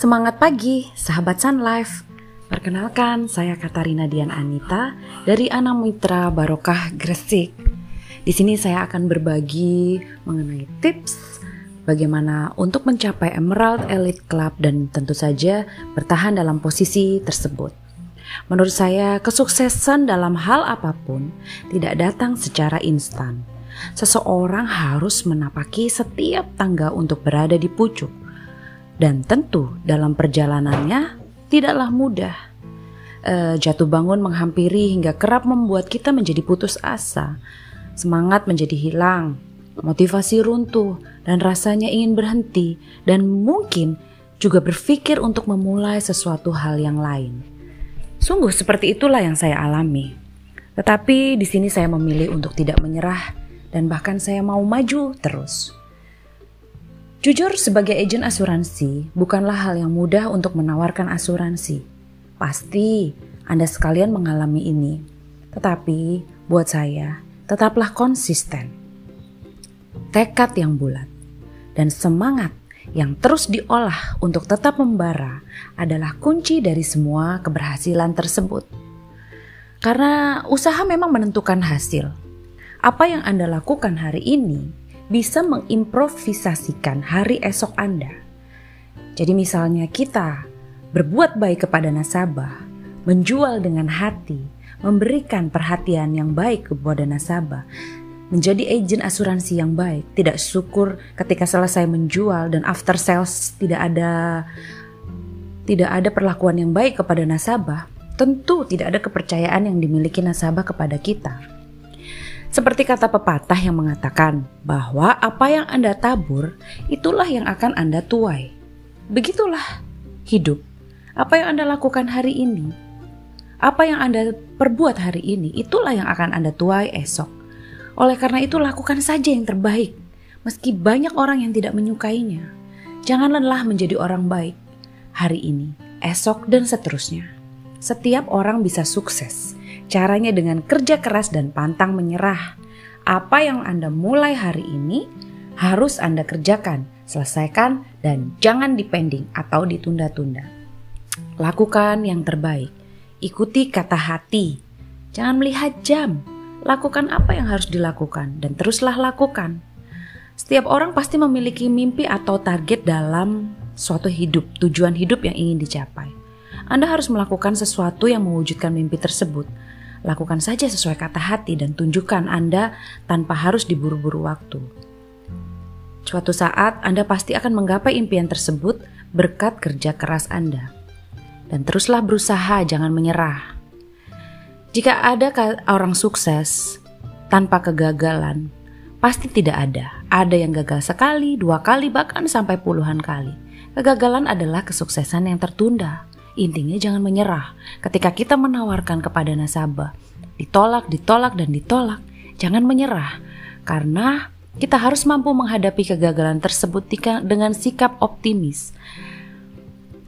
Semangat pagi, sahabat Sun Life. Perkenalkan, saya Katarina Dian Anita dari Anam Mitra Barokah Gresik. Di sini saya akan berbagi mengenai tips bagaimana untuk mencapai Emerald Elite Club dan tentu saja bertahan dalam posisi tersebut. Menurut saya, kesuksesan dalam hal apa pun tidak datang secara instan. Seseorang harus menapaki setiap tangga untuk berada di pucuk dan tentu dalam perjalanannya tidaklah mudah. E, jatuh bangun menghampiri hingga kerap membuat kita menjadi putus asa. Semangat menjadi hilang, motivasi runtuh, dan rasanya ingin berhenti, dan mungkin juga berpikir untuk memulai sesuatu hal yang lain. Sungguh seperti itulah yang saya alami. Tetapi di sini saya memilih untuk tidak menyerah dan bahkan saya mau maju terus. Jujur, sebagai agen asuransi bukanlah hal yang mudah untuk menawarkan asuransi. Pasti Anda sekalian mengalami ini, tetapi buat saya tetaplah konsisten, tekad yang bulat, dan semangat yang terus diolah untuk tetap membara adalah kunci dari semua keberhasilan tersebut. Karena usaha memang menentukan hasil. Apa yang Anda lakukan hari ini bisa mengimprovisasikan hari esok Anda. Jadi misalnya kita berbuat baik kepada nasabah, menjual dengan hati, memberikan perhatian yang baik kepada nasabah, menjadi agen asuransi yang baik, tidak syukur ketika selesai menjual dan after sales tidak ada tidak ada perlakuan yang baik kepada nasabah, tentu tidak ada kepercayaan yang dimiliki nasabah kepada kita. Seperti kata pepatah yang mengatakan bahwa apa yang Anda tabur, itulah yang akan Anda tuai. Begitulah hidup. Apa yang Anda lakukan hari ini, apa yang Anda perbuat hari ini, itulah yang akan Anda tuai esok. Oleh karena itu, lakukan saja yang terbaik, meski banyak orang yang tidak menyukainya. Jangan lelah menjadi orang baik hari ini, esok, dan seterusnya. Setiap orang bisa sukses Caranya dengan kerja keras dan pantang menyerah. Apa yang Anda mulai hari ini harus Anda kerjakan, selesaikan, dan jangan dipending atau ditunda-tunda. Lakukan yang terbaik. Ikuti kata hati. Jangan melihat jam. Lakukan apa yang harus dilakukan dan teruslah lakukan. Setiap orang pasti memiliki mimpi atau target dalam suatu hidup, tujuan hidup yang ingin dicapai. Anda harus melakukan sesuatu yang mewujudkan mimpi tersebut. Lakukan saja sesuai kata hati dan tunjukkan Anda tanpa harus diburu-buru waktu. Suatu saat Anda pasti akan menggapai impian tersebut berkat kerja keras Anda. Dan teruslah berusaha, jangan menyerah. Jika ada orang sukses tanpa kegagalan, pasti tidak ada. Ada yang gagal sekali, dua kali, bahkan sampai puluhan kali. Kegagalan adalah kesuksesan yang tertunda. Intinya jangan menyerah ketika kita menawarkan kepada nasabah. Ditolak, ditolak, dan ditolak. Jangan menyerah karena kita harus mampu menghadapi kegagalan tersebut dengan sikap optimis.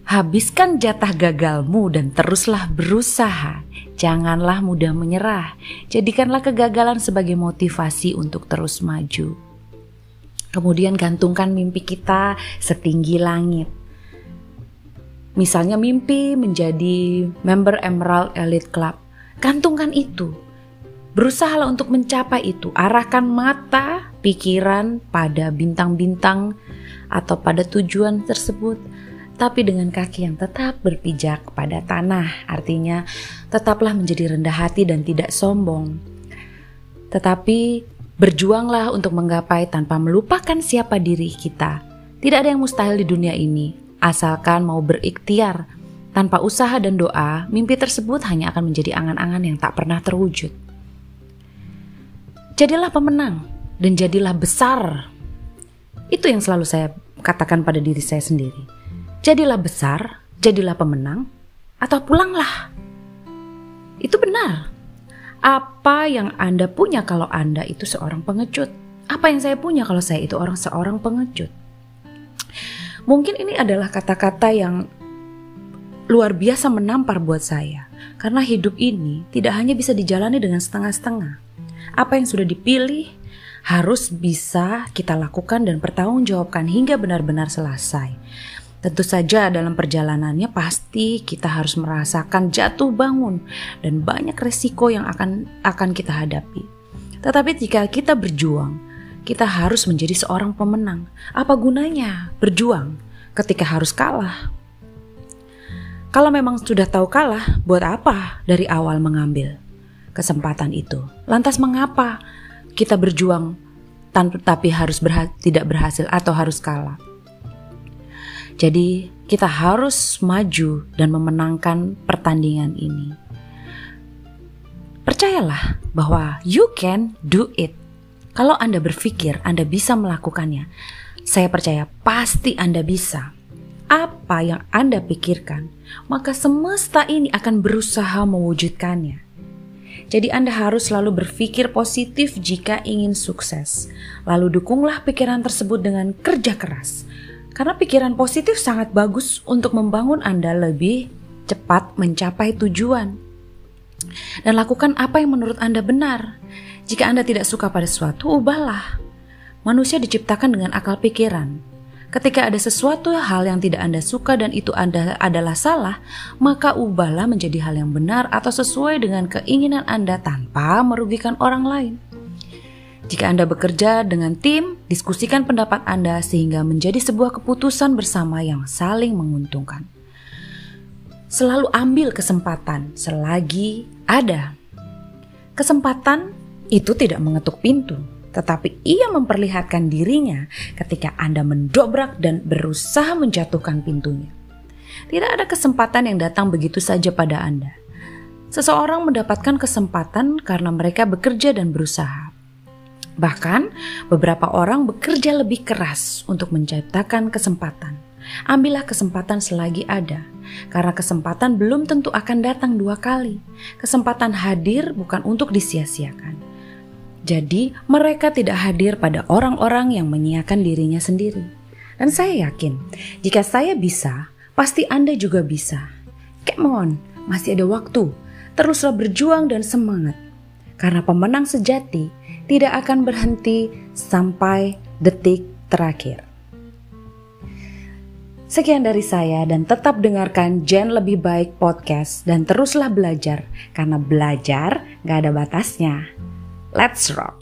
Habiskan jatah gagalmu dan teruslah berusaha. Janganlah mudah menyerah. Jadikanlah kegagalan sebagai motivasi untuk terus maju. Kemudian gantungkan mimpi kita setinggi langit. Misalnya mimpi menjadi member Emerald Elite Club. Gantungkan itu. Berusahalah untuk mencapai itu. Arahkan mata, pikiran pada bintang-bintang atau pada tujuan tersebut. Tapi dengan kaki yang tetap berpijak pada tanah. Artinya tetaplah menjadi rendah hati dan tidak sombong. Tetapi berjuanglah untuk menggapai tanpa melupakan siapa diri kita. Tidak ada yang mustahil di dunia ini Asalkan mau berikhtiar, tanpa usaha dan doa, mimpi tersebut hanya akan menjadi angan-angan yang tak pernah terwujud. Jadilah pemenang dan jadilah besar. Itu yang selalu saya katakan pada diri saya sendiri. Jadilah besar, jadilah pemenang, atau pulanglah. Itu benar. Apa yang Anda punya kalau Anda itu seorang pengecut? Apa yang saya punya kalau saya itu orang seorang pengecut? Mungkin ini adalah kata-kata yang luar biasa menampar buat saya. Karena hidup ini tidak hanya bisa dijalani dengan setengah-setengah. Apa yang sudah dipilih harus bisa kita lakukan dan pertanggungjawabkan hingga benar-benar selesai. Tentu saja dalam perjalanannya pasti kita harus merasakan jatuh bangun dan banyak resiko yang akan akan kita hadapi. Tetapi jika kita berjuang, kita harus menjadi seorang pemenang. Apa gunanya berjuang ketika harus kalah? Kalau memang sudah tahu kalah, buat apa dari awal mengambil kesempatan itu? Lantas mengapa kita berjuang tanpa tapi harus berha tidak berhasil atau harus kalah? Jadi, kita harus maju dan memenangkan pertandingan ini. Percayalah bahwa you can do it. Kalau Anda berpikir Anda bisa melakukannya, saya percaya pasti Anda bisa. Apa yang Anda pikirkan, maka semesta ini akan berusaha mewujudkannya. Jadi Anda harus selalu berpikir positif jika ingin sukses. Lalu dukunglah pikiran tersebut dengan kerja keras karena pikiran positif sangat bagus untuk membangun Anda lebih cepat mencapai tujuan. Dan lakukan apa yang menurut Anda benar. Jika Anda tidak suka pada sesuatu, ubahlah. Manusia diciptakan dengan akal pikiran. Ketika ada sesuatu hal yang tidak Anda suka dan itu Anda adalah salah, maka ubahlah menjadi hal yang benar atau sesuai dengan keinginan Anda tanpa merugikan orang lain. Jika Anda bekerja dengan tim, diskusikan pendapat Anda sehingga menjadi sebuah keputusan bersama yang saling menguntungkan. Selalu ambil kesempatan selagi ada. Kesempatan itu tidak mengetuk pintu, tetapi ia memperlihatkan dirinya ketika Anda mendobrak dan berusaha menjatuhkan pintunya. Tidak ada kesempatan yang datang begitu saja pada Anda. Seseorang mendapatkan kesempatan karena mereka bekerja dan berusaha. Bahkan, beberapa orang bekerja lebih keras untuk menciptakan kesempatan. Ambillah kesempatan selagi ada, karena kesempatan belum tentu akan datang dua kali. Kesempatan hadir bukan untuk disia-siakan. Jadi, mereka tidak hadir pada orang-orang yang menyiakan dirinya sendiri. Dan saya yakin, jika saya bisa, pasti Anda juga bisa. Come on, masih ada waktu. Teruslah berjuang dan semangat. Karena pemenang sejati tidak akan berhenti sampai detik terakhir. Sekian dari saya dan tetap dengarkan Jen Lebih Baik Podcast dan teruslah belajar karena belajar gak ada batasnya. Let's rock!